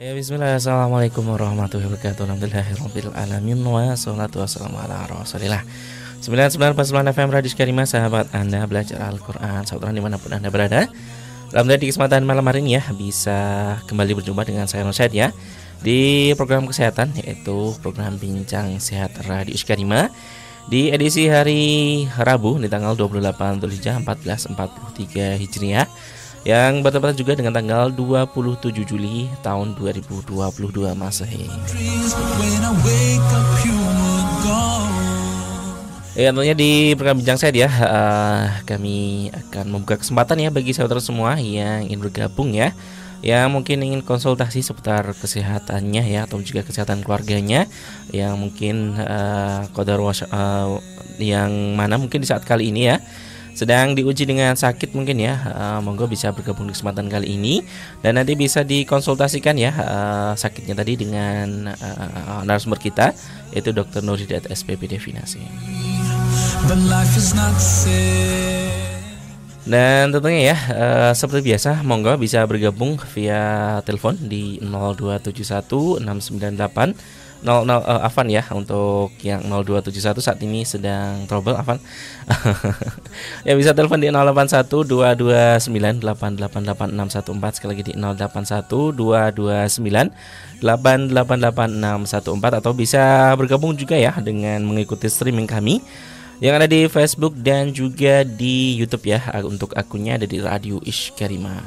Ya bismillah. Assalamualaikum warahmatullahi wabarakatuh. Alhamdulillahirabbil alamin wa salatu wassalamu ala Rasulillah. 99.9 FM Radio Karimah sahabat Anda belajar Al-Qur'an. Saudara di mana pun Anda berada. Alhamdulillah di kesempatan malam hari ini ya bisa kembali berjumpa dengan saya Nusyad ya di program kesehatan yaitu program Bincang Sehat Radio Karimah di edisi hari Rabu di tanggal 28 Dzulhijjah 1443 Hijriah yang bertepatan juga dengan tanggal 27 Juli tahun 2022 Masehi. Ya tentunya di program bincang saya ya uh, kami akan membuka kesempatan ya bagi saudara semua yang ingin bergabung ya yang mungkin ingin konsultasi seputar kesehatannya ya atau juga kesehatan keluarganya yang mungkin uh, kodar uh, yang mana mungkin di saat kali ini ya sedang diuji dengan sakit mungkin ya uh, monggo bisa bergabung di kesempatan kali ini dan nanti bisa dikonsultasikan ya uh, sakitnya tadi dengan uh, narasumber kita yaitu Dr. Nuridat SPP Definasi dan tentunya ya uh, seperti biasa monggo bisa bergabung via telepon di 0271 698 0, 0 uh, Avan ya untuk yang 0271 saat ini sedang trouble Avan ya bisa telepon di 081 229 888 sekali lagi di 081 229 888 atau bisa bergabung juga ya dengan mengikuti streaming kami yang ada di Facebook dan juga di YouTube ya untuk akunnya ada di Radio Ish Karima.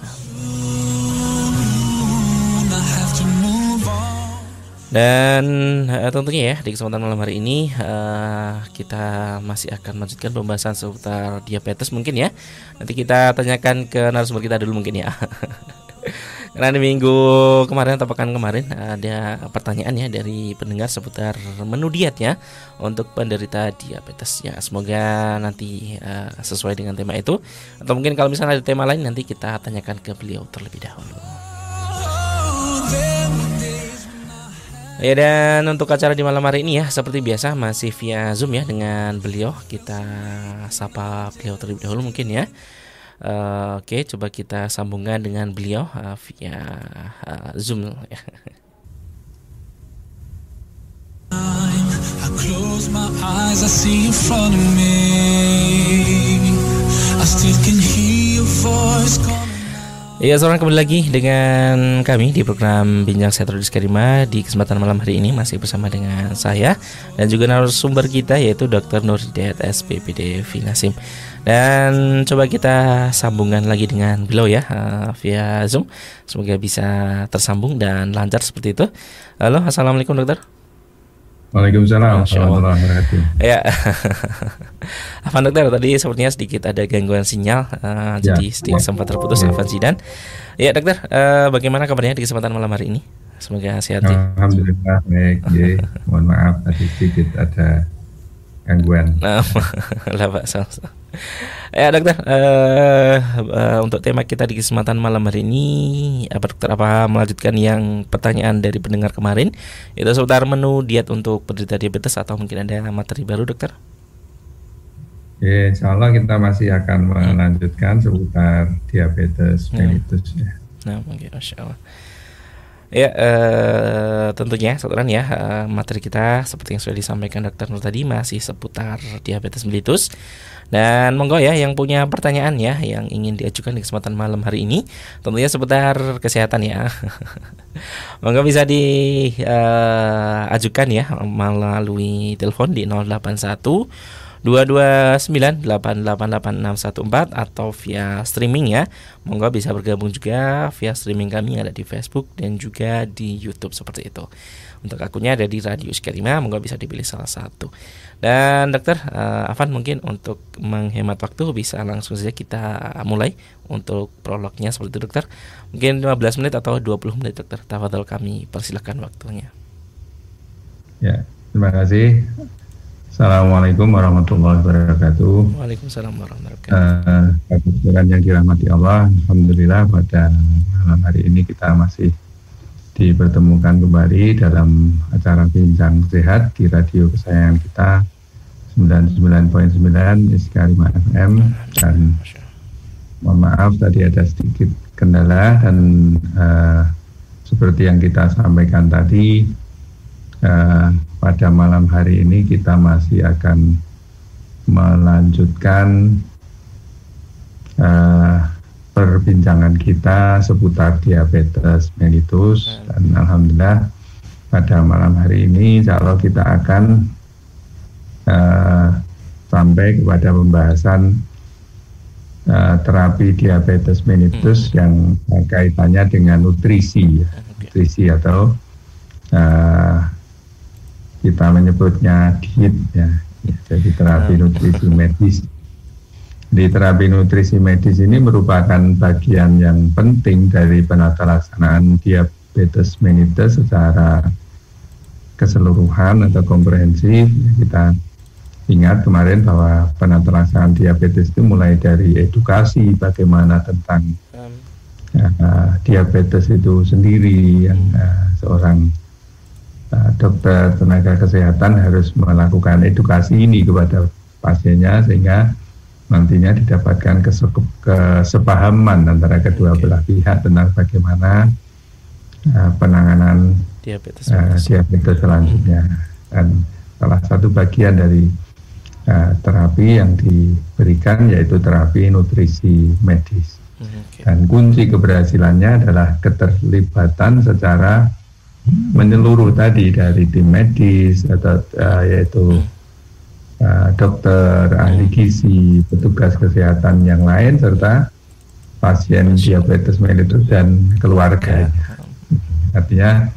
Dan uh, tentunya ya di kesempatan malam hari ini uh, kita masih akan melanjutkan pembahasan seputar diabetes mungkin ya. Nanti kita tanyakan ke narasumber kita dulu mungkin ya. Karena di minggu kemarin atau pekan kemarin ada pertanyaan ya dari pendengar seputar menu diet ya untuk penderita diabetes ya. Semoga nanti uh, sesuai dengan tema itu atau mungkin kalau misalnya ada tema lain nanti kita tanyakan ke beliau terlebih dahulu. Ya dan untuk acara di malam hari ini ya seperti biasa masih via Zoom ya dengan beliau kita sapa beliau terlebih dahulu mungkin ya. Uh, Oke, okay, coba kita sambungkan dengan beliau uh, via uh, Zoom. I. Ya, seorang kembali lagi dengan kami di program Bincang Sehat Karima di kesempatan malam hari ini masih bersama dengan saya dan juga narasumber kita yaitu Dr. Nuridat SPPD Finasim. Dan coba kita sambungan lagi dengan beliau ya uh, via Zoom. Semoga bisa tersambung dan lancar seperti itu. Halo, Assalamualaikum dokter. Waalaikumsalam warahmatullahi wabarakatuh. Ya, apa dokter tadi sepertinya sedikit ada gangguan sinyal, uh, ya, jadi sedikit ya. sempat terputus ya. Afan Zidan. Ya dokter, uh, bagaimana kabarnya di kesempatan malam hari ini? Semoga sehat. Ya. Alhamdulillah baik. ya. Mohon maaf tadi sedikit ada gangguan. Nah, lah Pak. Ya dokter, uh, uh, untuk tema kita di kesempatan malam hari ini, apa dokter apa melanjutkan yang pertanyaan dari pendengar kemarin, itu seputar menu diet untuk penderita diabetes atau mungkin ada materi baru dokter? Ya, insya Allah kita masih akan melanjutkan seputar diabetes mellitus ya. Nah, mungkin masya Allah. Ya, uh, tentunya saudara ya uh, materi kita seperti yang sudah disampaikan dokter Nur tadi masih seputar diabetes mellitus. Dan monggo ya yang punya pertanyaan ya yang ingin diajukan di kesempatan malam hari ini tentunya seputar kesehatan ya. monggo bisa diajukan uh, ya melalui telepon di 081 229888614 atau via streaming ya. Monggo bisa bergabung juga via streaming kami ada di Facebook dan juga di YouTube seperti itu. Untuk akunnya ada di Radio Skarima, monggo bisa dipilih salah satu. Dan dokter uh, Afan mungkin untuk menghemat waktu bisa langsung saja kita mulai untuk prolognya seperti itu dokter. Mungkin 15 menit atau 20 menit dokter. Tafadhol kami persilahkan waktunya. Ya, terima kasih. Assalamualaikum warahmatullahi wabarakatuh. Waalaikumsalam warahmatullahi wabarakatuh. Uh, yang dirahmati Allah, Alhamdulillah pada malam hari ini kita masih dipertemukan kembali dalam acara Bincang Sehat di radio kesayangan kita 99.9 Iskarima FM dan mohon maaf tadi ada sedikit kendala dan uh, seperti yang kita sampaikan tadi, uh, pada malam hari ini kita masih akan melanjutkan uh, perbincangan kita seputar diabetes mellitus. Dan alhamdulillah pada malam hari ini kalau kita akan uh, sampai kepada pembahasan uh, terapi diabetes mellitus hmm. yang kaitannya dengan nutrisi nutrisi atau uh, kita menyebutnya diet ya, ya jadi terapi nutrisi medis. Di terapi nutrisi medis ini merupakan bagian yang penting dari penata laksanaan diabetes mellitus secara keseluruhan atau komprehensif. Kita ingat kemarin bahwa penata laksanaan diabetes itu mulai dari edukasi bagaimana tentang uh, diabetes itu sendiri yang uh, seorang uh, dokter tenaga kesehatan harus melakukan edukasi ini kepada pasiennya sehingga nantinya didapatkan kesepahaman antara kedua belah pihak tentang bagaimana uh, penanganan diabetes, uh, diabetes selanjutnya. Dan salah satu bagian dari uh, terapi yang diberikan yaitu terapi nutrisi medis. Hmm, okay. dan kunci keberhasilannya adalah keterlibatan secara menyeluruh tadi dari tim medis atau uh, yaitu hmm. uh, dokter, ahli gizi, petugas kesehatan yang lain serta pasien diabetes mellitus dan keluarga. Artinya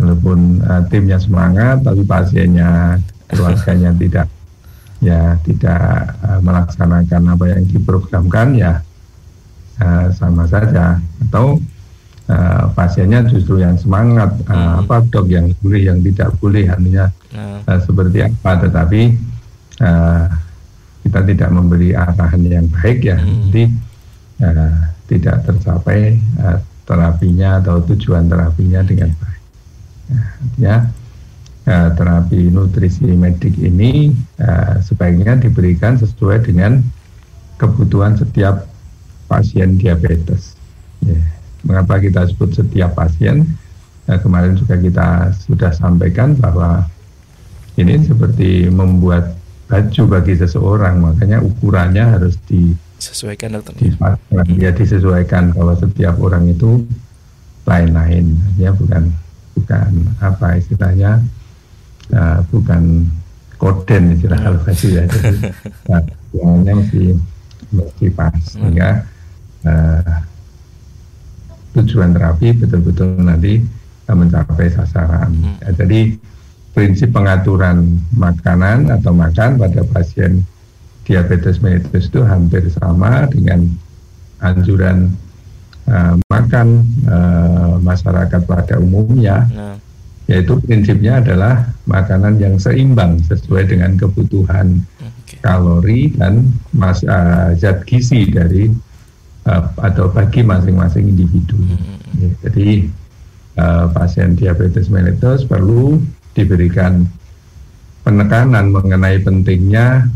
walaupun uh, timnya semangat tapi pasiennya keluarganya tidak ya tidak uh, melaksanakan apa yang diprogramkan ya uh, sama saja. Atau uh, pasiennya justru yang semangat uh, apa dok yang boleh yang tidak boleh artinya uh, seperti apa tetapi uh, kita tidak memberi arahan yang baik ya hmm. nanti uh, tidak tercapai uh, terapinya atau tujuan terapinya dengan baik. Nah, ya uh, terapi nutrisi medik ini uh, sebaiknya diberikan sesuai dengan kebutuhan setiap pasien diabetes. Ya. Mengapa kita sebut setiap pasien? Nah, kemarin juga kita sudah sampaikan bahwa ini seperti membuat baju bagi seseorang makanya ukurannya harus disesuaikan dokter. ya disesuaikan kalau setiap orang itu lain-lain. Ya bukan bukan apa istilahnya uh, bukan koden istilah kalau baju ya. Jadi nah, mesti mesti pas hmm. sehingga uh, tujuan terapi betul-betul nanti mencapai sasaran hmm. ya, jadi prinsip pengaturan makanan atau makan pada pasien diabetes mellitus itu hampir sama dengan anjuran uh, makan uh, masyarakat pada umumnya, nah. yaitu prinsipnya adalah makanan yang seimbang sesuai dengan kebutuhan okay. kalori dan mas, uh, zat gizi dari uh, atau bagi masing-masing individu. Hmm. Ya, jadi uh, pasien diabetes mellitus perlu diberikan penekanan mengenai pentingnya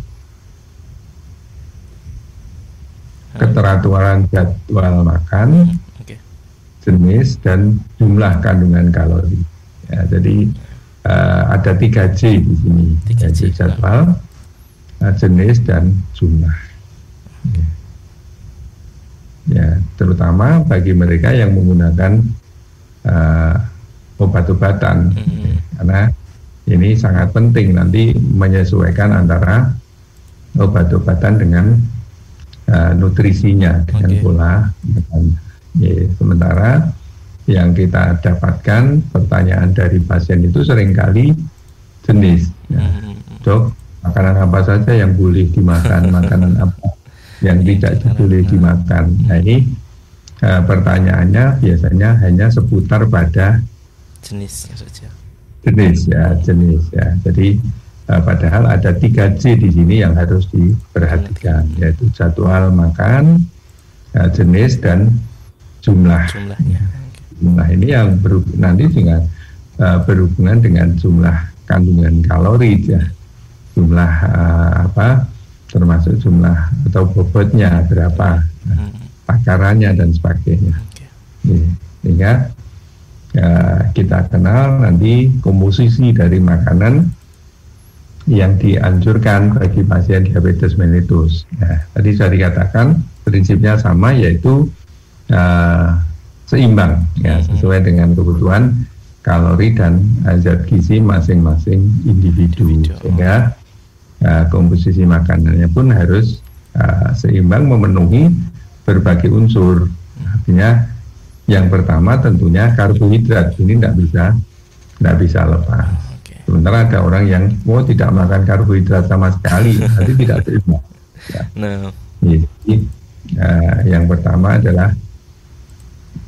keteraturan jadwal makan, hmm, okay. jenis dan jumlah kandungan kalori. Ya, jadi uh, ada tiga J di sini, 3 jadwal, uh, jenis dan jumlah. Ya. Ya, terutama bagi mereka yang menggunakan uh, obat-obatan. Hmm karena ini sangat penting nanti menyesuaikan antara obat-obatan dengan uh, nutrisinya dengan okay. pola makan. Ya, sementara yang kita dapatkan pertanyaan dari pasien itu sering kali jenis. Ya. Hmm. Dok, makanan apa saja yang boleh dimakan, makanan apa yang tidak boleh dimakan. Nah ini uh, pertanyaannya biasanya hanya seputar pada jenisnya saja jenis ya jenis ya. Jadi uh, padahal ada tiga C di sini yang harus diperhatikan yaitu jadwal makan uh, jenis dan jumlah. Jumlahnya. Jumlah ini yang ber, nanti juga uh, berhubungan dengan jumlah kandungan kalori ya. Jumlah uh, apa termasuk jumlah atau bobotnya berapa hmm. takarannya dan sebagainya okay. sehingga ya, kita kenal nanti komposisi dari makanan yang dianjurkan bagi pasien diabetes mellitus. Ya, tadi sudah dikatakan prinsipnya sama yaitu uh, seimbang ya mm-hmm. sesuai dengan kebutuhan kalori dan zat gizi masing-masing individu. Sehingga uh, komposisi makanannya pun harus uh, seimbang memenuhi berbagai unsur. Artinya yang pertama tentunya karbohidrat ini tidak bisa tidak bisa lepas. Okay. Sementara ada orang yang mau oh, tidak makan karbohidrat sama sekali, nanti tidak seimbang. Ya. No. Jadi uh, yang pertama adalah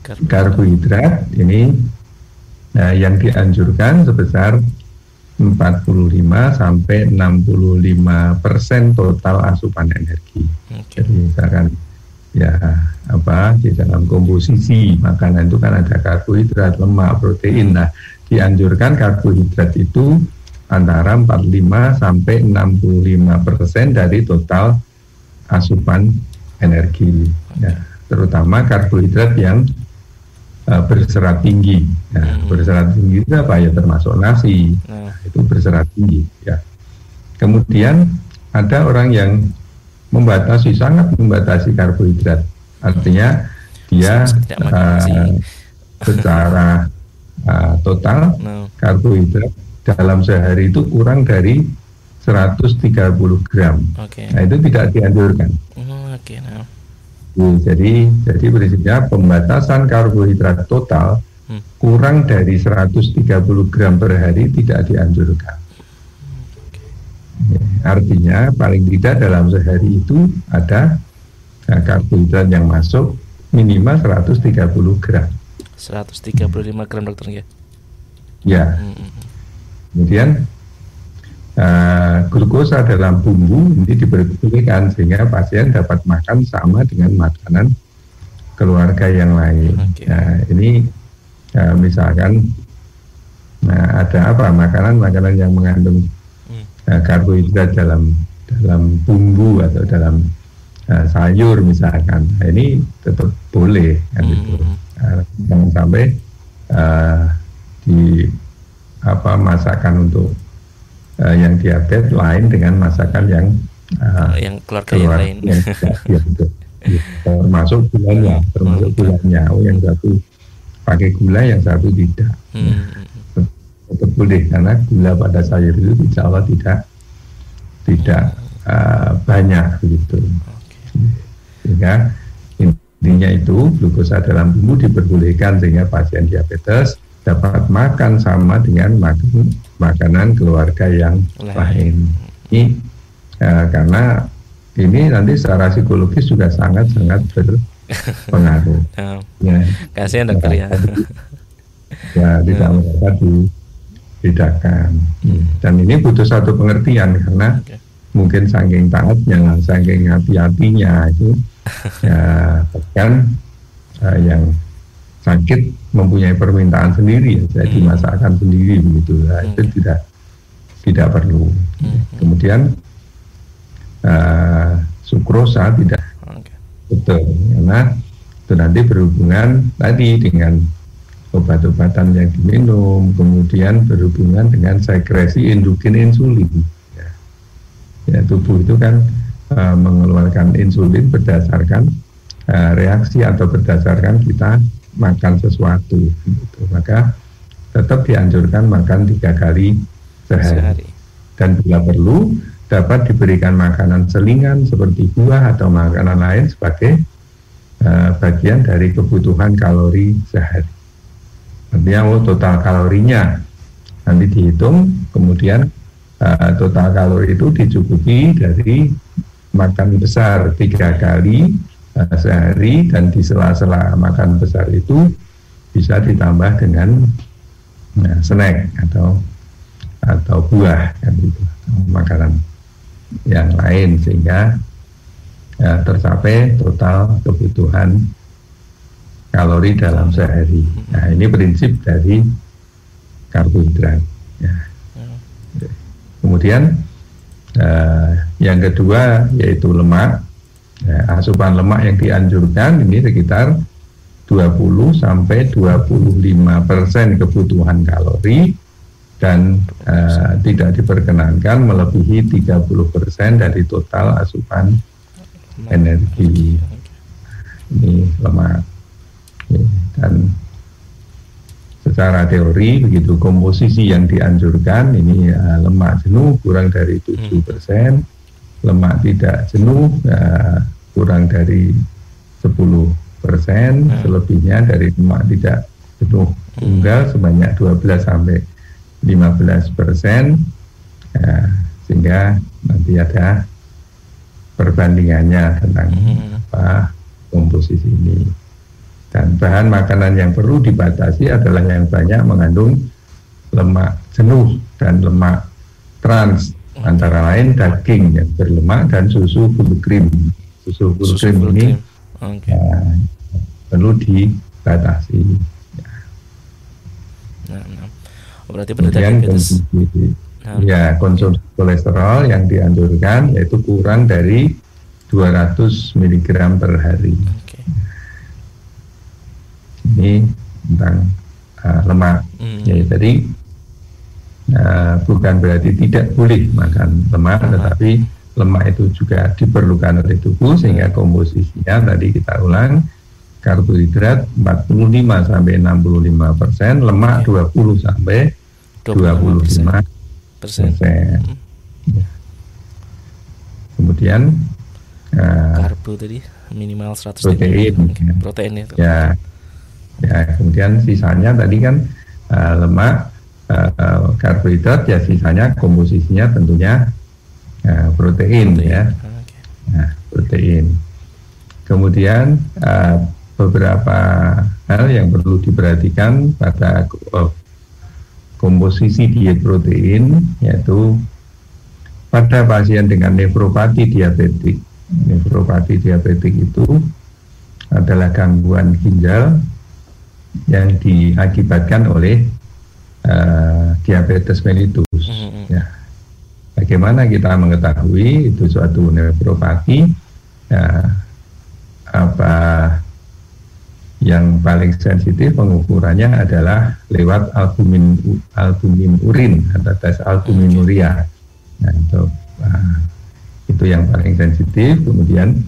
karbohidrat, karbohidrat ini uh, yang dianjurkan sebesar 45 sampai 65 persen total asupan energi. Okay. Jadi misalkan ya apa di dalam komposisi makanan itu kan ada karbohidrat, lemak, protein. Nah, dianjurkan karbohidrat itu antara 45 sampai 65 persen dari total asupan energi. Ya, terutama karbohidrat yang uh, berserat tinggi. Ya, hmm. Berserat tinggi itu apa ya termasuk nasi. Nah. Itu berserat tinggi. Ya. Kemudian ada orang yang membatasi sangat membatasi karbohidrat. Artinya dia uh, secara uh, total no. karbohidrat dalam sehari itu kurang dari 130 gram. Okay. Nah itu tidak dianjurkan. Oh, okay, no. Jadi jadi prinsipnya pembatasan karbohidrat total hmm. kurang dari 130 gram per hari tidak dianjurkan. Ya, artinya paling tidak dalam sehari itu ada nah, karbohidrat yang masuk minimal 130 gram. 135 gram dokter ya. Ya. Hmm. hmm, hmm. Kemudian uh, glukosa dalam bumbu ini diperbolehkan sehingga pasien dapat makan sama dengan makanan keluarga yang lain. Okay. Nah, ini uh, misalkan nah ada apa makanan-makanan yang mengandung uh, karbohidrat dalam dalam bumbu atau dalam uh, sayur misalkan. Nah, ini tetap boleh kan hmm. itu. Uh, jangan sampai uh, di apa masakan untuk uh, yang diabetes lain dengan masakan yang uh, yang keluarga keluar, yang lain. Yang, ya. Ya, termasuk gulanya, termasuk hmm. gulanya. Oh, yang satu pakai gula, yang satu tidak. Hmm. Ya, tetap boleh karena gula pada sayur itu insya Allah tidak tidak uh, banyak begitu. Sehingga intinya itu glukosa dalam tubuh diperbolehkan sehingga pasien diabetes dapat makan sama dengan makan makanan keluarga yang lain. Ini uh, karena ini nanti secara psikologis juga sangat-sangat berpengaruh. Oh. ya. Kasihan dokter ya. ya tidak oh. merasa dibedakan. Hmm. Dan ini butuh satu pengertian karena okay. mungkin saking taatnya, saking hati-hatinya itu ya bahkan uh, yang sakit mempunyai permintaan sendiri ya, jadi hmm. masakan sendiri begitu nah, hmm. itu tidak tidak perlu hmm. kemudian uh, sukrosa tidak okay. betul karena itu nanti berhubungan tadi dengan obat-obatan yang diminum kemudian berhubungan dengan sekresi endokrin insulin ya, ya tubuh itu kan uh, mengeluarkan insulin berdasarkan uh, reaksi atau berdasarkan kita makan sesuatu gitu. maka tetap dianjurkan makan tiga kali sehari. sehari dan bila perlu dapat diberikan makanan selingan seperti buah atau makanan lain sebagai uh, bagian dari kebutuhan kalori sehari artinya oh, total kalorinya nanti dihitung kemudian uh, total kalori itu dicukupi dari makan besar tiga kali sehari dan di sela-sela makan besar itu bisa ditambah dengan uh, snack atau atau buah kan gitu makanan yang lain sehingga uh, tercapai total kebutuhan kalori dalam sehari. Nah ini prinsip dari karbohidrat. Ya. Kemudian uh, yang kedua yaitu lemak. Ya, asupan lemak yang dianjurkan ini sekitar 20 sampai 25 persen kebutuhan kalori dan uh, tidak diperkenankan melebihi 30 persen dari total asupan energi. Ini lemak. Dan secara teori begitu komposisi yang dianjurkan ini uh, lemak jenuh kurang dari 7 persen, lemak tidak jenuh uh, kurang dari 10 persen, hmm. selebihnya dari lemak tidak jenuh tunggal sebanyak 12 sampai 15 persen, ya, sehingga nanti ada perbandingannya tentang hmm. apa komposisi ini. Dan bahan makanan yang perlu dibatasi adalah yang banyak mengandung lemak jenuh dan lemak trans antara lain daging yang berlemak dan susu full cream. Susu full cream ini okay. uh, perlu dibatasi. Ya. Nah, nah. Oh, berarti Kemudian konsumsi, nah. ya konsumsi kolesterol yang dianjurkan yaitu kurang dari 200 mg per hari. Okay. Ini tentang uh, lemak. Mm. Ya, jadi uh, bukan berarti tidak boleh makan lemak, tetapi lemak itu juga diperlukan oleh tubuh sehingga komposisinya tadi kita ulang karbohidrat 45 sampai 65 persen, lemak 20 sampai 25 persen. Hmm. Ya. Kemudian uh, karbo tadi minimal 100 protein, ya. protein itu. Ya, ya. Kemudian sisanya tadi kan uh, lemak, uh, karbohidrat ya sisanya komposisinya tentunya uh, protein, protein ya. Okay. Nah, protein. Kemudian uh, beberapa hal yang perlu diperhatikan pada uh, komposisi diet protein yaitu pada pasien dengan nefropati diabetik. Nefropati diabetik itu adalah gangguan ginjal yang diakibatkan oleh uh, diabetes mellitus. Mm -hmm. Ya, Bagaimana kita mengetahui itu suatu nefropati? Ya, apa yang paling sensitif pengukurannya adalah lewat albumin albumin urin atau tes albuminuria. Nah, itu, uh, itu yang paling sensitif. Kemudian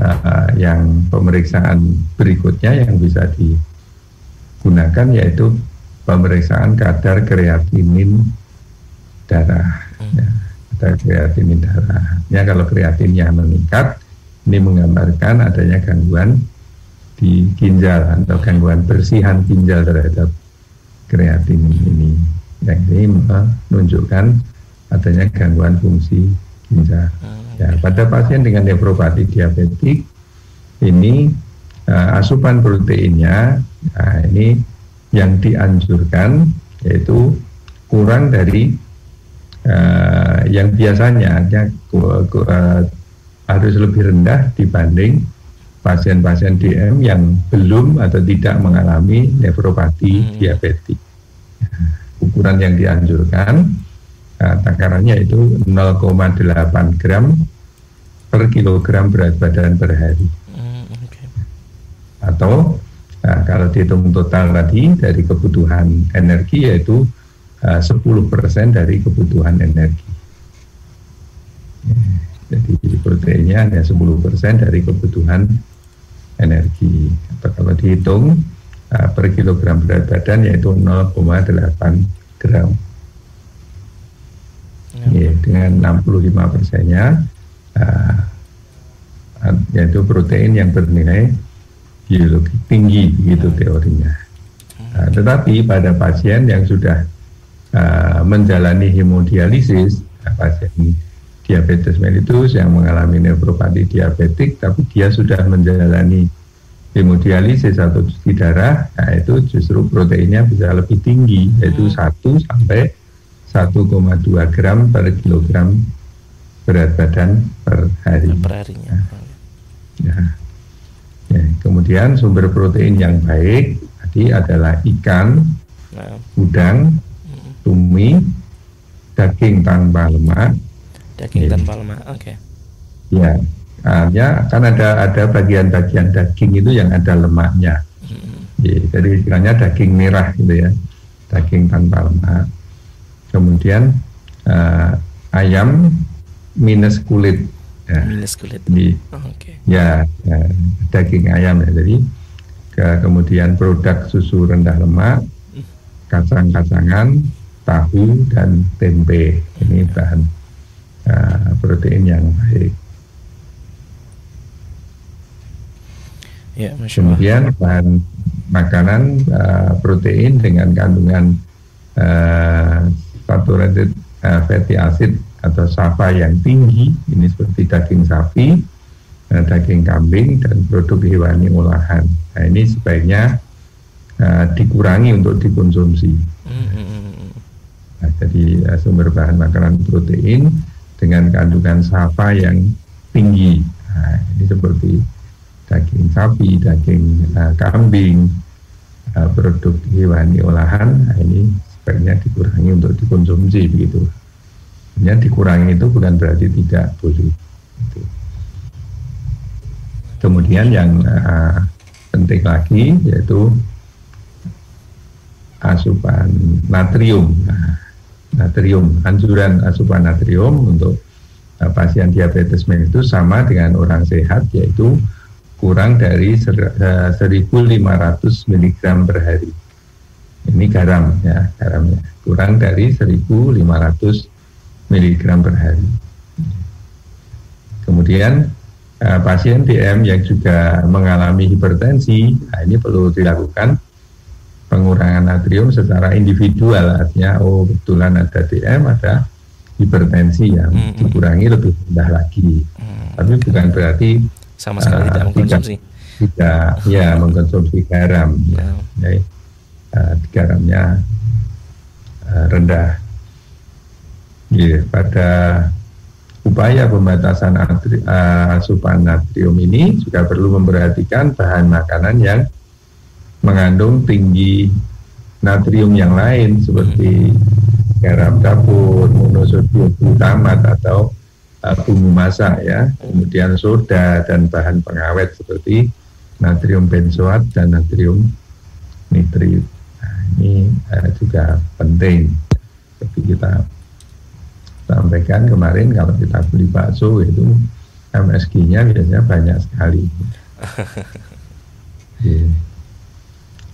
uh, yang pemeriksaan berikutnya yang bisa digunakan yaitu pemeriksaan kadar kreatinin darah. Hmm. Ya ada kreatinin darahnya kalau kreatinnya meningkat ini menggambarkan adanya gangguan di ginjal atau gangguan bersihan ginjal terhadap kreatin ini yang ini menunjukkan adanya gangguan fungsi ginjal. Ya, pada pasien dengan nefropati diabetik ini uh, asupan proteinnya nah ini yang dianjurkan yaitu kurang dari uh, yang biasanya ya, uh, harus lebih rendah dibanding pasien-pasien DM yang belum atau tidak mengalami nefropati hmm. diabetik. Ukuran yang dianjurkan uh, takarannya itu 0,8 gram per kilogram berat badan per hari. Hmm, okay. Atau nah, kalau dihitung total tadi dari kebutuhan energi yaitu Eh, uh, 10% dari kebutuhan energi. Jadi proteinnya hanya 10% dari kebutuhan energi. Atau kalau dihitung uh, per kilogram berat badan yaitu 0,8 gram. Ya. Ya, dengan 65 persennya uh, yaitu protein yang bernilai biologi tinggi gitu teorinya. Uh, tetapi pada pasien yang sudah uh, menjalani hemodialisis pasien diabetes mellitus yang mengalami nefropati diabetik tapi dia sudah menjalani hemodialisis atau cuci darah nah itu justru proteinnya bisa lebih tinggi yaitu 1 hmm. sampai 1,2 gram per kilogram berat badan per hari. Per harinya. Nah, ya. Ya. Kemudian sumber protein yang baik tadi adalah ikan, nah. udang, tumi, daging tanpa lemak. Daging ya. tanpa lemak, oke. Okay. Ya, uh, ya kan ada ada bagian-bagian daging itu yang ada lemaknya. Ya, jadi istilahnya daging merah gitu ya, daging tanpa lemak. Kemudian uh, ayam minus kulit. Ya. Minus kulit. Oh, okay. ya, ya daging ayam ya. Jadi ke, kemudian produk susu rendah lemak, kacang-kacangan, tahu dan tempe. Ini bahan uh, protein yang baik. Ya, Kemudian bahan makanan uh, protein dengan kandungan uh, saturated uh, fatty acid atau SAFA yang tinggi, ini seperti daging sapi, uh, daging kambing dan produk hewani olahan. Nah ini sebaiknya uh, dikurangi untuk dikonsumsi. Nah, jadi uh, sumber bahan makanan protein dengan kandungan SAFA yang tinggi. Nah, ini seperti daging sapi, daging uh, kambing, uh, produk hewani olahan, nah ini sebaiknya dikurangi untuk dikonsumsi begitu. Ya, dikurangi itu bukan berarti tidak boleh. Gitu. Kemudian yang uh, penting lagi yaitu asupan natrium. Nah, natrium, anjuran asupan natrium untuk uh, pasien diabetes mellitus sama dengan orang sehat yaitu kurang dari 1500 mg per hari. Ini garam ya, garamnya. Kurang dari 1500 mg per hari. Kemudian uh, pasien DM yang juga mengalami hipertensi, nah ini perlu dilakukan pengurangan natrium secara individual. Artinya, oh kebetulan ada DM, ada hipertensi yang dikurangi lebih rendah lagi. Tapi bukan berarti sama sekali uh, tidak mengkonsumsi tidak, tidak ya mengkonsumsi garam ya, ya uh, garamnya uh, rendah ya, pada upaya pembatasan atri, uh, asupan natrium ini juga perlu memperhatikan bahan makanan yang mengandung tinggi natrium yang lain seperti garam dapur, monosodium glutamat atau uh, bumbu masak ya, kemudian soda dan bahan pengawet seperti natrium benzoat dan natrium nitrit. Ini uh, juga penting. Seperti kita sampaikan kemarin kalau kita beli bakso itu MSG-nya biasanya banyak sekali. yeah.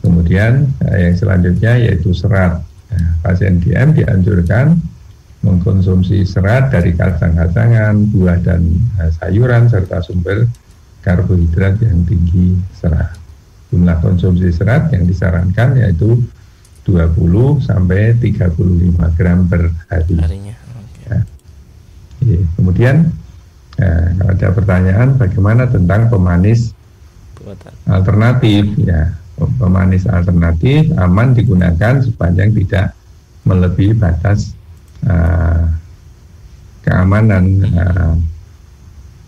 Kemudian uh, yang selanjutnya yaitu serat. Nah, pasien DM dianjurkan mengkonsumsi serat dari kacang-kacangan, buah dan uh, sayuran serta sumber karbohidrat yang tinggi serat. Jumlah konsumsi serat yang disarankan yaitu 20 sampai 35 gram per hari. Harinya. Okay. Ya. Ya. Kemudian ya, kalau ada pertanyaan bagaimana tentang pemanis Buatan. alternatif ya pemanis alternatif aman digunakan sepanjang tidak melebihi batas uh, keamanan uh,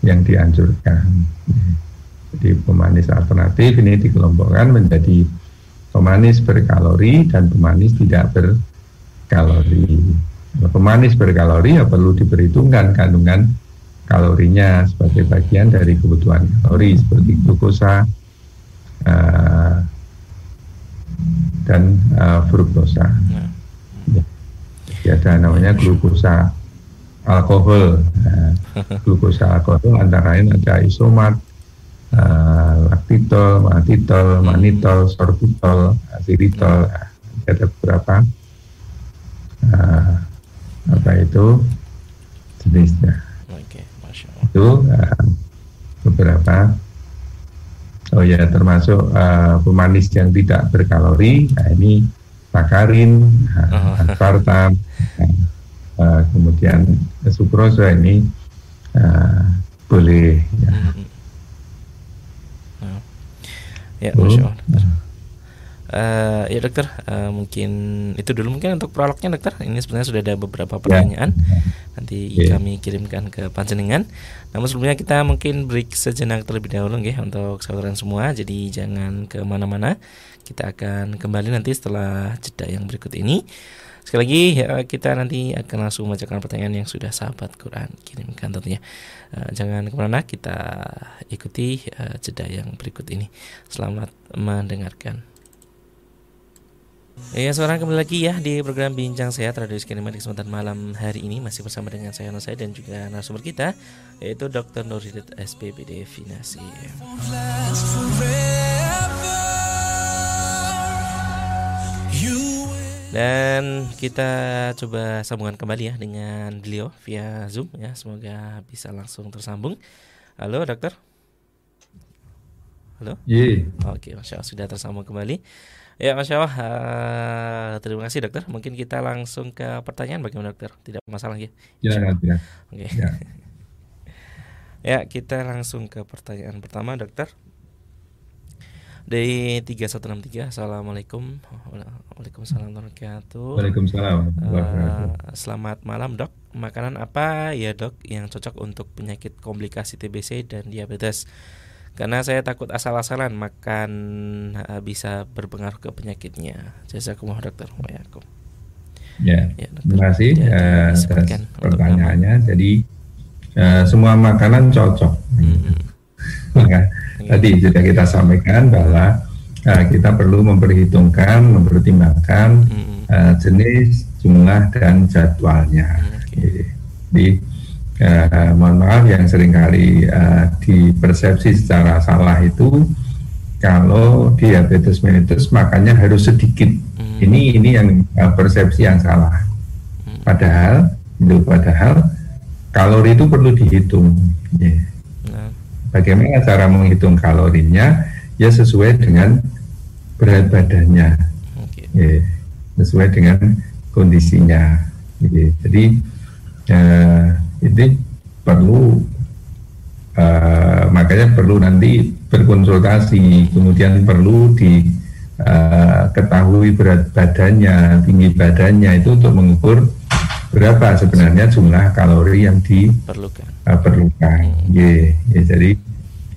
yang dianjurkan. Jadi pemanis alternatif ini dikelompokkan menjadi pemanis berkalori dan pemanis tidak berkalori. Nah, pemanis berkalori ya perlu diperhitungkan kandungan kalorinya sebagai bagian dari kebutuhan kalori seperti glukosa uh, dan uh, fruktosa. Ya ya ada namanya glukosa alkohol nah, glukosa alkohol antara lain ada isomat uh, laktitol, manitol, manitol, sorbitol, asiritol nah, ada beberapa. Uh, apa itu? Jenisnya. Oke, itu uh, beberapa. Oh ya termasuk uh, pemanis yang tidak berkalori. Nah ini sakarin, oh. aspartam, uh, kemudian sukrosa ini uh, boleh. Ya, hmm. Ya masya Allah. Uh, ya dokter, uh, mungkin itu dulu mungkin untuk prolognya dokter. Ini sebenarnya sudah ada beberapa ya. pertanyaan. Ya. Nanti ya. kami kirimkan ke panjenengan. Namun sebelumnya kita mungkin break sejenak terlebih dahulu ya untuk saudara semua. Jadi jangan ke mana-mana. Kita akan kembali nanti setelah jeda yang berikut ini. Sekali lagi uh, kita nanti akan langsung membacakan pertanyaan yang sudah sahabat Quran kirimkan tentunya. Uh, jangan ke mana kita ikuti uh, jeda yang berikut ini. Selamat mendengarkan. Ya, sekarang kembali lagi ya di program Bincang Sehat Radio Skinema di kesempatan malam hari ini masih bersama dengan saya Nusai dan juga narasumber kita yaitu Dr. Nurhidit SPBD Finasi. Dan kita coba sambungan kembali ya dengan beliau via Zoom ya. Semoga bisa langsung tersambung. Halo dokter. Halo. Iya. Oke, masya Allah sudah tersambung kembali. Ya, masya Allah. Uh, terima kasih dokter. Mungkin kita langsung ke pertanyaan bagaimana dokter? Tidak masalah ya. Ya, ya. Oke. Ya. ya, kita langsung ke pertanyaan pertama dokter dari 3163 Assalamualaikum. Waalaikumsalam warahmatullahi wabarakatuh. Waalaikumsalam uh, Selamat malam dok. Makanan apa? Ya dok yang cocok untuk penyakit komplikasi TBC dan diabetes. Karena saya takut asal-asalan makan uh, bisa berpengaruh ke penyakitnya. Jazakumullah dokter. Waalaikum Ya, ya terima kasih ya, uh, atas pertanyaannya. Jadi uh, semua makanan cocok. Mm -hmm. Tadi sudah kita sampaikan bahwa uh, kita perlu memperhitungkan, mempertimbangkan uh, jenis, jumlah dan jadwalnya. Okay. Jadi uh, mohon maaf yang sering kali uh, dipersepsi secara salah itu kalau diabetes mellitus makanya harus sedikit. Hmm. Ini ini yang uh, persepsi yang salah. Padahal itu padahal kalori itu perlu dihitung. Yeah. Bagaimana cara menghitung kalorinya? Ya sesuai dengan berat badannya, okay. ya, sesuai dengan kondisinya. Ya, jadi uh, ini perlu uh, makanya perlu nanti berkonsultasi, kemudian perlu diketahui uh, berat badannya, tinggi badannya itu untuk mengukur berapa sebenarnya jumlah kalori yang diperlukan uh. Yeah, yeah, jadi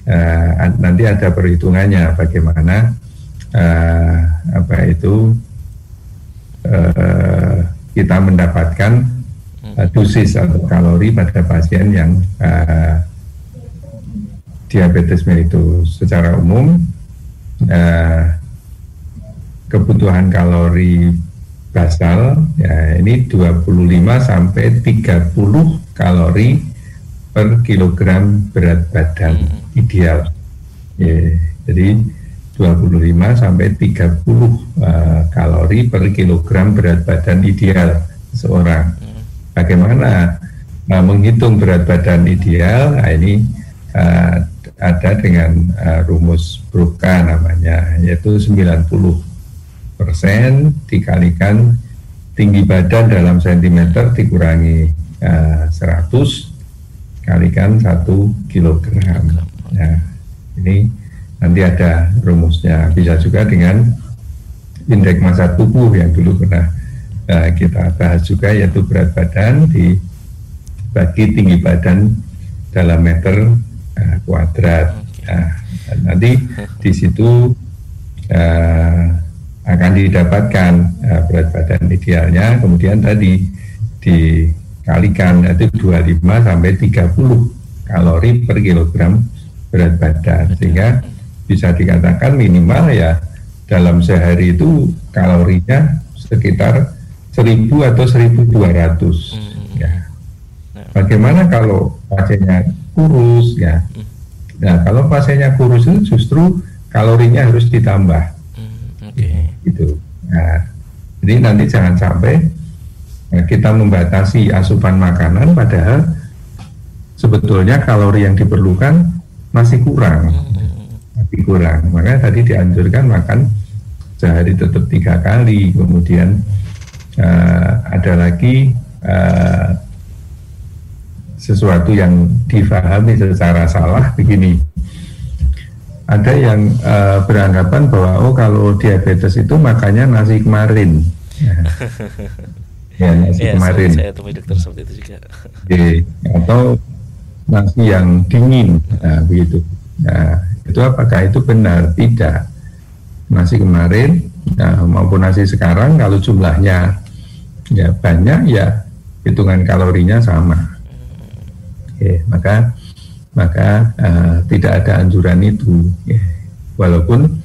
uh, nanti ada perhitungannya bagaimana uh, apa itu uh, kita mendapatkan uh, dosis atau kalori pada pasien yang uh, diabetes mellitus secara umum uh, kebutuhan kalori basal ya ini 25 sampai 30 kalori per kilogram berat badan hmm. ideal. Ya, jadi 25 sampai 30 uh, kalori per kilogram berat badan ideal seorang. Hmm. Bagaimana uh, menghitung berat badan ideal? Nah, ini uh, ada dengan uh, rumus Broca namanya, yaitu 90 persen dikalikan tinggi badan dalam sentimeter dikurangi uh, 100 kalikan satu kilogram. Nah, ini nanti ada rumusnya. Bisa juga dengan indeks massa tubuh yang dulu pernah uh, kita bahas juga yaitu berat badan dibagi tinggi badan dalam meter uh, kuadrat. Nah, nanti di situ uh, akan didapatkan uh, berat badan idealnya. Kemudian tadi di kalikan itu 25 sampai 30 kalori per kilogram berat badan sehingga bisa dikatakan minimal ya dalam sehari itu kalorinya sekitar 1000 atau 1200 hmm. ya. Bagaimana kalau pasiennya kurus ya? Hmm. Nah, kalau pasiennya kurus itu justru kalorinya harus ditambah. Hmm, okay. Gitu. Nah, jadi nanti jangan sampai Kita membatasi asupan makanan padahal sebetulnya kalori yang diperlukan masih kurang, masih kurang. Makanya tadi dianjurkan makan sehari tetap tiga kali. Kemudian uh, ada lagi uh, sesuatu yang difahami secara salah begini. Ada yang uh, beranggapan bahwa oh kalau diabetes itu makanya nasi kemarin. Ya. ya nasi ya, kemarin. Saya, saya temui dokter seperti itu juga. Oke, atau nasi yang dingin, nah, begitu. Nah, itu apakah itu benar? Tidak. Nasi kemarin nah, maupun nasi sekarang kalau jumlahnya ya banyak ya hitungan kalorinya sama. Oke, maka maka uh, tidak ada anjuran itu. Ya. Walaupun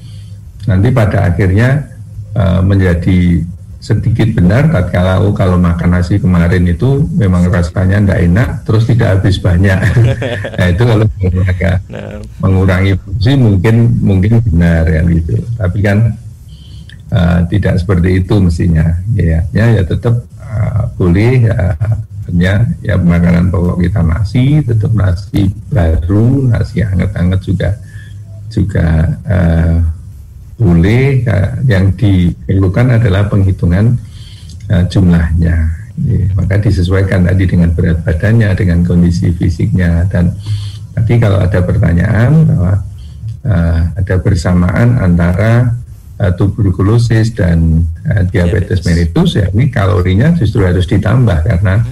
nanti pada akhirnya uh, menjadi sedikit benar tatkala oh kalau makan nasi kemarin itu memang rasanya tidak enak terus tidak habis banyak. Nah itu kalau agak nah. mengurangi porsi mungkin mungkin benar ya gitu. Tapi kan uh, tidak seperti itu mestinya. Ya ya, ya tetap uh, boleh ya hanya ya makanan pokok kita nasi tetap nasi baru nasi hangat-hangat juga juga uh, boleh yang diperlukan adalah penghitungan uh, jumlahnya. Ya, maka disesuaikan tadi dengan berat badannya, dengan kondisi fisiknya dan tadi kalau ada pertanyaan bahwa uh, ada bersamaan antara uh, tuberkulosis dan uh, diabetes mellitus ya ini kalorinya justru harus ditambah karena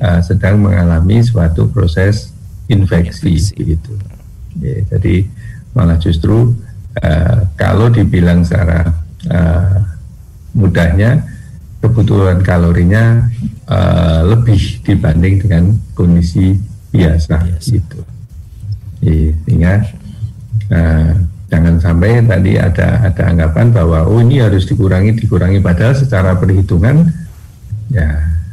uh, sedang mengalami suatu proses infeksi, infeksi. gitu. Ya, jadi malah justru uh, kalau dibilang secara uh, mudahnya kebutuhan kalorinya uh, lebih dibanding dengan kondisi biasa, biasa. itu. Sehingga uh, jangan sampai tadi ada ada anggapan bahwa oh ini harus dikurangi dikurangi padahal secara perhitungan ya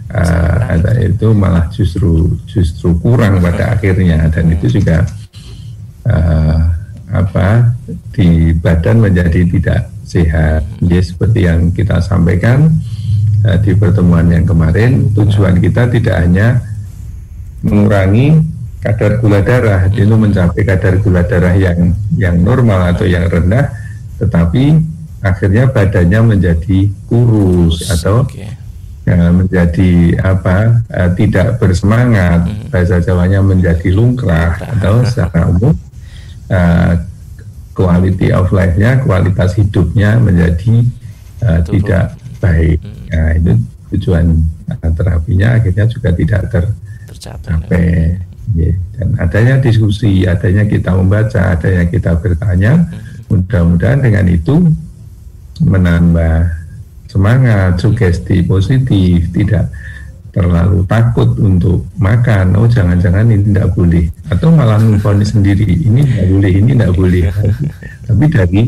uh, ada itu malah justru justru kurang pada akhirnya dan itu juga uh, apa di badan menjadi tidak sehat. Jadi seperti yang kita sampaikan uh, di pertemuan yang kemarin, tujuan kita tidak hanya mengurangi kadar gula darah, itu mencapai kadar gula darah yang yang normal atau yang rendah, tetapi akhirnya badannya menjadi kurus atau okay. ya, menjadi apa uh, tidak bersemangat, hmm. bahasa Jawanya menjadi lungkrah atau secara umum uh, quality of life-nya, kualitas hidupnya menjadi uh, tidak baik. Hmm. Nah, itu tujuan uh, terapinya akhirnya juga tidak ter tercapai. Ya. Dan adanya diskusi, adanya kita membaca, adanya kita bertanya, hmm. mudah-mudahan dengan itu menambah semangat, sugesti positif, tidak terlalu takut untuk makan. Oh jangan-jangan ini tidak boleh. Atau malah memfonis sendiri ini tidak boleh ini tidak boleh. Tapi dari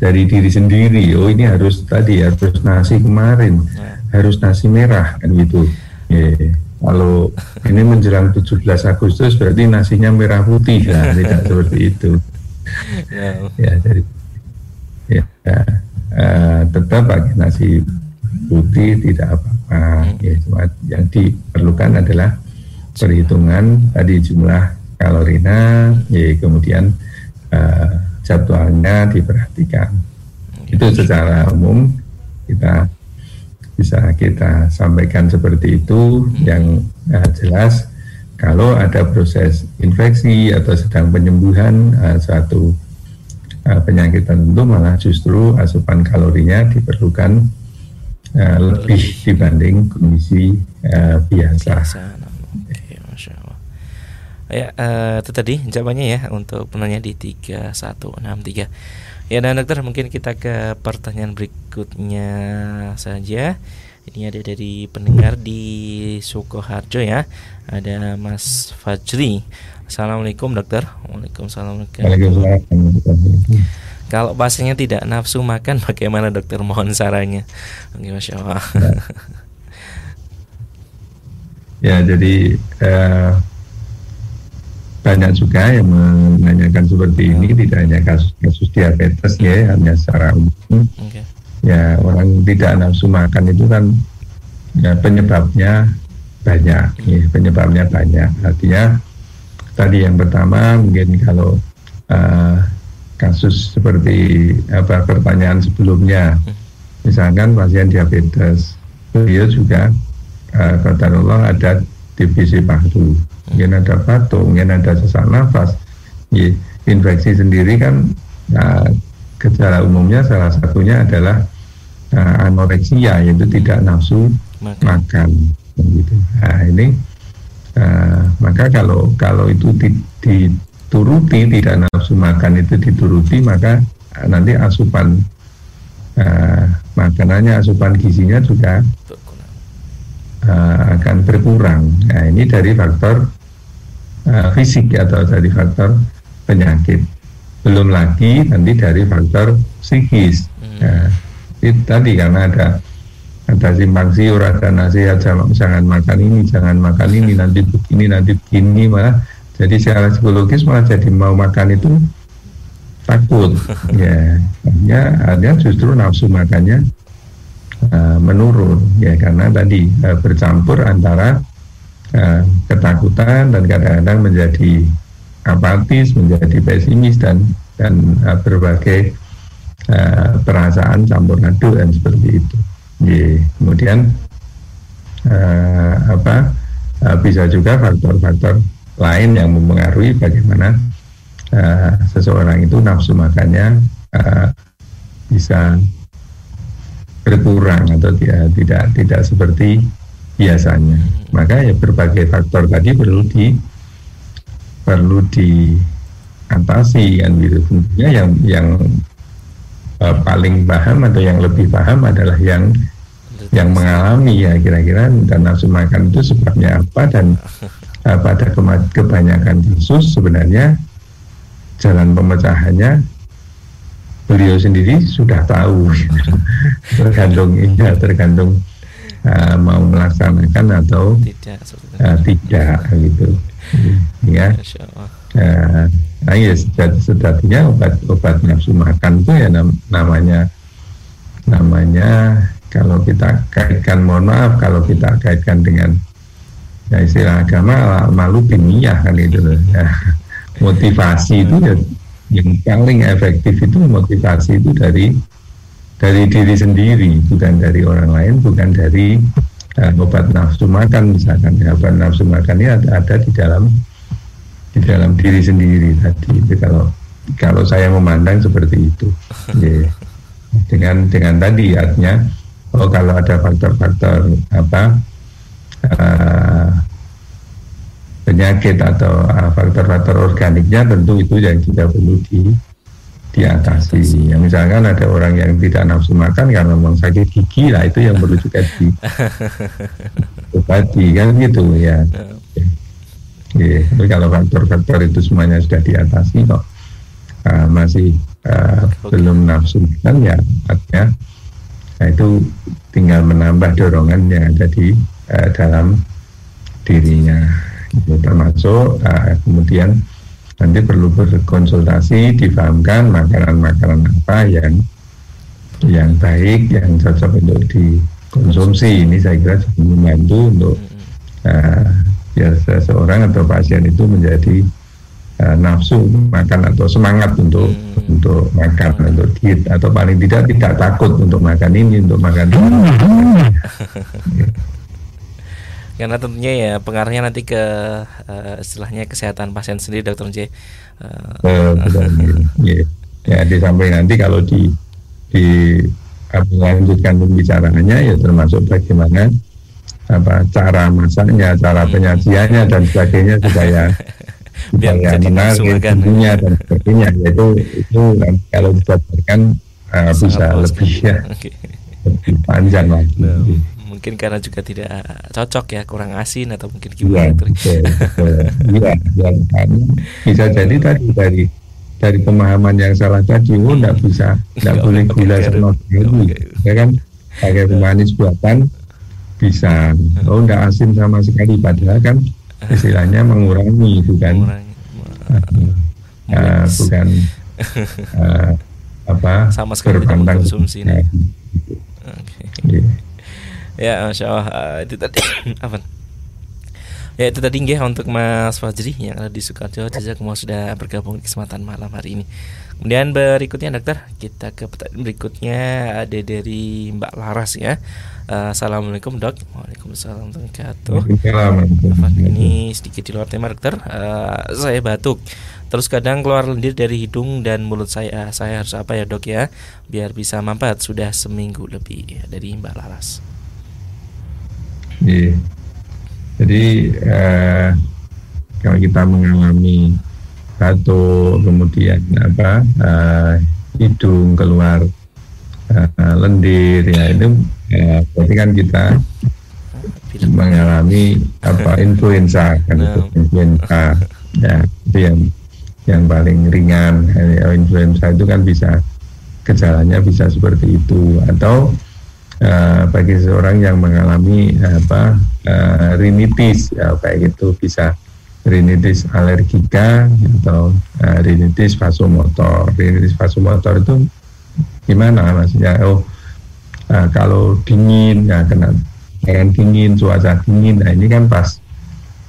dari diri sendiri oh ini harus tadi harus nasi kemarin harus nasi merah kan gitu. Yeah. kalau ini menjelang 17 Agustus berarti nasinya merah putih lah tidak seperti itu. Ya. Jadi ya uh, tetap pakai nasi putih tidak apa Nah, ya, cuma yang diperlukan adalah perhitungan tadi jumlah kalorinya, ya kemudian uh, jadwalnya diperhatikan. Itu secara umum kita bisa kita sampaikan seperti itu. Yang uh, jelas kalau ada proses infeksi atau sedang penyembuhan uh, suatu uh, penyakit tertentu malah justru asupan kalorinya diperlukan uh, lebih dibanding kondisi uh, biasa. biasa. Okay, Masya Allah. Ya, uh, itu tadi jawabannya ya untuk penanya di 3163. Ya, dan dokter mungkin kita ke pertanyaan berikutnya saja. Ini ada dari pendengar di Sukoharjo ya. Ada Mas Fajri. Assalamualaikum dokter. Waalaikumsalam. Waalaikumsalam. Kalau pasiennya tidak nafsu makan, bagaimana dokter? Mohon sarannya. Oke, masya Allah. Ya, jadi eh, banyak juga yang menanyakan seperti ini, hmm. tidak hanya kasus-kasus diabetes ya, hanya secara umum. Okay. Ya, orang tidak nafsu makan itu kan ya, penyebabnya banyak, ya, penyebabnya banyak. Artinya tadi yang pertama mungkin kalau uh, kasus seperti apa pertanyaan sebelumnya. Misalkan pasien diabetes beliau juga uh, kata Allah ada divisi paru mungkin ada batuk mungkin ada sesak nafas. Ya, infeksi sendiri kan uh, gejala umumnya salah satunya adalah uh, anoreksia yaitu tidak nafsu makan, makan. Gitu. Nah ini uh, maka kalau kalau itu di, di turuti tidak nafsu makan itu dituruti maka eh, nanti asupan uh, makanannya asupan gizinya juga uh, akan berkurang. Nah ini dari faktor uh, fisik atau dari faktor penyakit. Belum lagi nanti dari faktor psikis. Hmm. Nah, itu tadi karena ada ada simpang siur, ada nasihat jangan, jangan makan ini, jangan makan ini, nanti begini, nanti begini, malah jadi secara psikologis malah jadi mau makan itu takut, ya, ya ada justru nafsu makannya uh, menurun, ya karena tadi uh, bercampur antara uh, ketakutan dan kadang-kadang menjadi apatis, menjadi pesimis dan dan uh, berbagai uh, perasaan campur aduk dan seperti itu. Yeah. Kemudian uh, apa uh, bisa juga faktor-faktor lain yang mempengaruhi bagaimana uh, seseorang itu nafsu makannya uh, bisa berkurang atau tidak tidak tidak seperti biasanya. Maka ya berbagai faktor tadi perlu di perlu diatasi kan gitu. Tentunya yang yang uh, paling paham atau yang lebih paham adalah yang yang mengalami ya kira-kira dan nafsu makan itu sebabnya apa dan uh, pada kebanyakan kasus sebenarnya jalan pemecahannya beliau sendiri sudah tahu. Tergantung ya tergantung uh, mau melaksanakan atau tidak, uh, tidak gitu. Ya uh, Nah ya sejatinya obat-obat nafsu makan itu ya nam namanya namanya kalau kita kaitkan mohon maaf kalau kita kaitkan dengan ya istilah agama malu biniyah kan itu ya. motivasi itu ya yang paling efektif itu motivasi itu dari dari diri sendiri bukan dari orang lain bukan dari uh, obat nafsu makan misalkan ya, obat nafsu makan ini ada, ada di dalam di dalam diri sendiri tadi itu kalau kalau saya memandang seperti itu yeah. dengan dengan tadi artinya oh kalau ada faktor-faktor apa uh, penyakit atau uh, faktor-faktor organiknya tentu itu yang tidak perlu di diatasi. Ya, misalkan ada orang yang tidak nafsu makan karena memang sakit gigi lah itu yang perlu juga di obati kan gitu ya. ya. Yeah, tapi kalau faktor-faktor itu semuanya sudah diatasi kok uh, masih uh, belum nafsu kan ya artinya nah itu tinggal menambah dorongan yang ada di uh, dalam dirinya itu termasuk uh, kemudian nanti perlu berkonsultasi difahamkan makanan-makanan apa yang yang baik yang cocok untuk dikonsumsi ini saya kira cukup membantu untuk uh, ya seseorang atau pasien itu menjadi uh, nafsu makan atau semangat untuk hmm. untuk makan untuk diet atau paling tidak tidak takut untuk makan ini untuk makan ini. Karena tentunya ya pengaruhnya nanti ke uh, istilahnya kesehatan pasien sendiri, dokter J. Uh, uh, ya. di samping nanti kalau di di apa lanjutkan pembicaraannya ya termasuk bagaimana apa cara masaknya, cara hmm. penyajiannya dan sebagainya supaya supaya menarik tentunya dan sebagainya. Yaitu itu kalau dijabarkan uh, bisa lebih ya okay. lebih panjang lagi. Mungkin karena juga tidak cocok ya, kurang asin atau mungkin gimana? Iya, iya, ya, kan. Bisa jadi tadi dari dari pemahaman yang salah tadi, oh tidak bisa, tidak boleh gula sama sekali, ya kan? Pakai pemanis buatan, bisa. Oh tidak asin sama sekali padahal kan istilahnya mengurangi bukan uh, bukan uh, apa sama sekali berpandang konsumsi nah, okay. yeah. Ya masya Allah uh, itu tadi apa Ya itu tadi nggih untuk Mas Fajri yang ada di Sukarjo Jazakumullah sudah bergabung di kesempatan malam hari ini. Kemudian berikutnya dokter kita ke berikutnya ada dari Mbak Laras ya. Uh, Assalamualaikum dok. Waalaikumsalam warahmatullahi Ini sedikit di luar tema dokter. Uh, saya batuk. Terus kadang keluar lendir dari hidung dan mulut saya. Saya harus apa ya dok ya? Biar bisa mampat. Sudah seminggu lebih ya, dari Mbak Laras. Iya. Jadi uh, kalau kita mengalami batuk kemudian apa uh, hidung keluar uh, lendir ya itu ya, berarti kan kita mengalami apa influenza kan itu influenza ya itu yang yang paling ringan influenza itu kan bisa gejalanya bisa seperti itu atau uh, bagi seseorang yang mengalami apa uh, rinitis ya kayak gitu bisa rinitis alergika atau uh, rinitis vasomotor. Rinitis vasomotor itu gimana maksudnya oh uh, kalau dingin ya kena pengen dingin cuaca dingin nah ini kan pas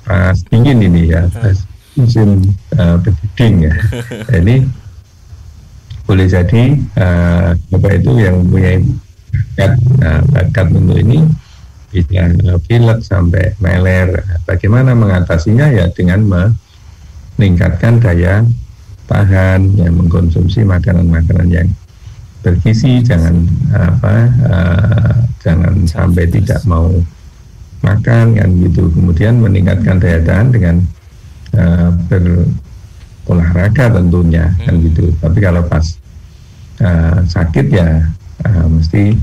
pas dingin ini ya pas musim uh, ya. Nah, ini boleh jadi uh, bapak itu yang punya bakat nah, bakat untuk ini bisa pilek sampai meler. Bagaimana mengatasinya? Ya dengan meningkatkan daya tahan yang mengkonsumsi makanan-makanan yang bergizi. Jangan apa uh, jangan sampai tidak mau makan kan gitu. Kemudian meningkatkan daya tahan dengan uh, berolahraga tentunya kan hmm. gitu. Tapi kalau pas uh, sakit ya uh, mesti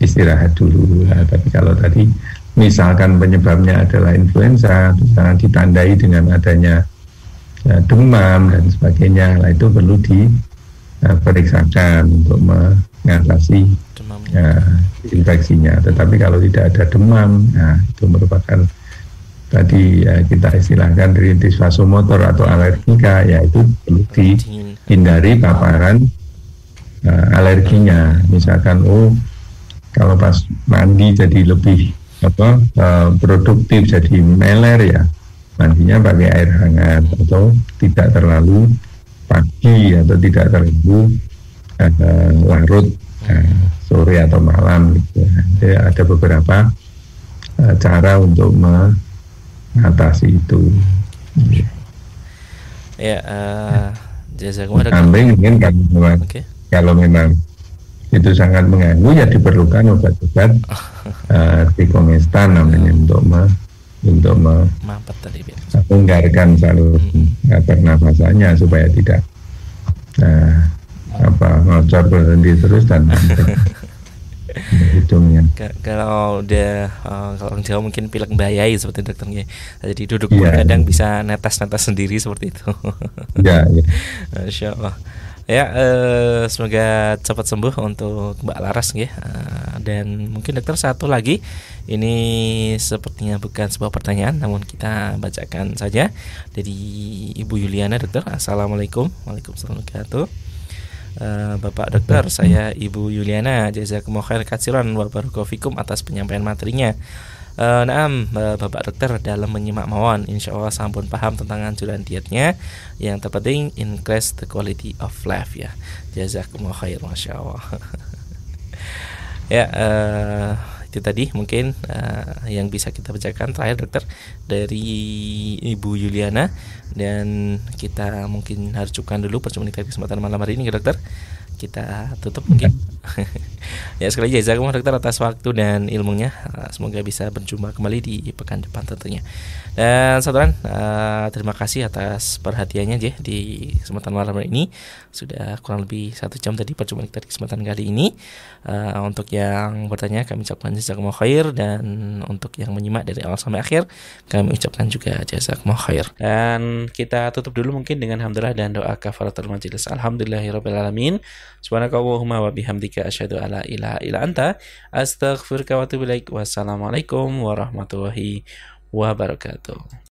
istirahat dulu nah, tapi kalau tadi misalkan penyebabnya adalah influenza misalkan ditandai dengan adanya uh, demam dan sebagainya lah itu perlu di uh, periksakan untuk mengatasi uh, infeksinya. Tetapi kalau tidak ada demam, nah itu merupakan tadi ya, kita istilahkan rintis vasomotor atau alergika, yaitu perlu dihindari paparan uh, alerginya. Misalkan, oh kalau pas mandi jadi lebih apa uh, produktif jadi meler ya mandinya pakai air hangat atau tidak terlalu pagi atau tidak terlalu uh, larut uh, sore atau malam gitu. Jadi ada beberapa uh, cara untuk mengatasi itu. Ya, uh, jazakumullah. Samping mungkin memang, okay. kalau memang itu sangat mengganggu ya diperlukan obat-obat uh, namanya untuk me, untuk mengunggarkan saluran hmm. pernafasannya supaya tidak uh, apa ngocor berhenti terus dan hidungnya. Kalau udah uh, kalau orang Jawa mungkin pilek bayai seperti dokternya. Jadi duduk pun ya, kadang ya. bisa netes-netes sendiri seperti itu. ya, ya. Masya Allah. Ya, eh, semoga cepat sembuh untuk Mbak Laras ya. Uh, dan mungkin dokter satu lagi, ini sepertinya bukan sebuah pertanyaan, namun kita bacakan saja dari Ibu Yuliana, dokter. Assalamualaikum, waalaikumsalam wabarakatuh. Uh, Bapak dokter, saya Ibu Yuliana, jazakumullah katsiran wa atas penyampaian materinya. Uh, naam, uh, Bapak Dokter dalam menyimak mawon, insya Allah sampun paham tentang anjuran dietnya. Yang terpenting increase the quality of life ya. Jazakumullah khair, masya Allah. ya, uh, itu tadi mungkin uh, yang bisa kita bacakan terakhir dokter dari Ibu Yuliana dan kita mungkin harus cukupkan dulu percuma kita kesempatan malam hari ini ya dokter kita tutup mungkin. Ya sekali lagi jazakumullah dokter atas waktu dan ilmunya. Semoga bisa berjumpa kembali di pekan depan tentunya dan saudara uh, terima kasih atas perhatiannya ya di kesempatan malam ini. Sudah kurang lebih satu jam tadi perjumpaan kita di kesempatan kali ini. Uh, untuk yang bertanya kami ucapkan jazakumullah khair. Dan untuk yang menyimak dari awal sampai akhir kami ucapkan juga jazakumullah khair. Dan kita tutup dulu mungkin dengan hamdalah dan doa kafaratul majelis alhamdulillahirobbilalamin Subhanakallahumma wa bihamdika asyhadu alla ilaha illa anta. Astaghfiruka wa atubu. Wassalamualaikum warahmatullahi wabarakatuh.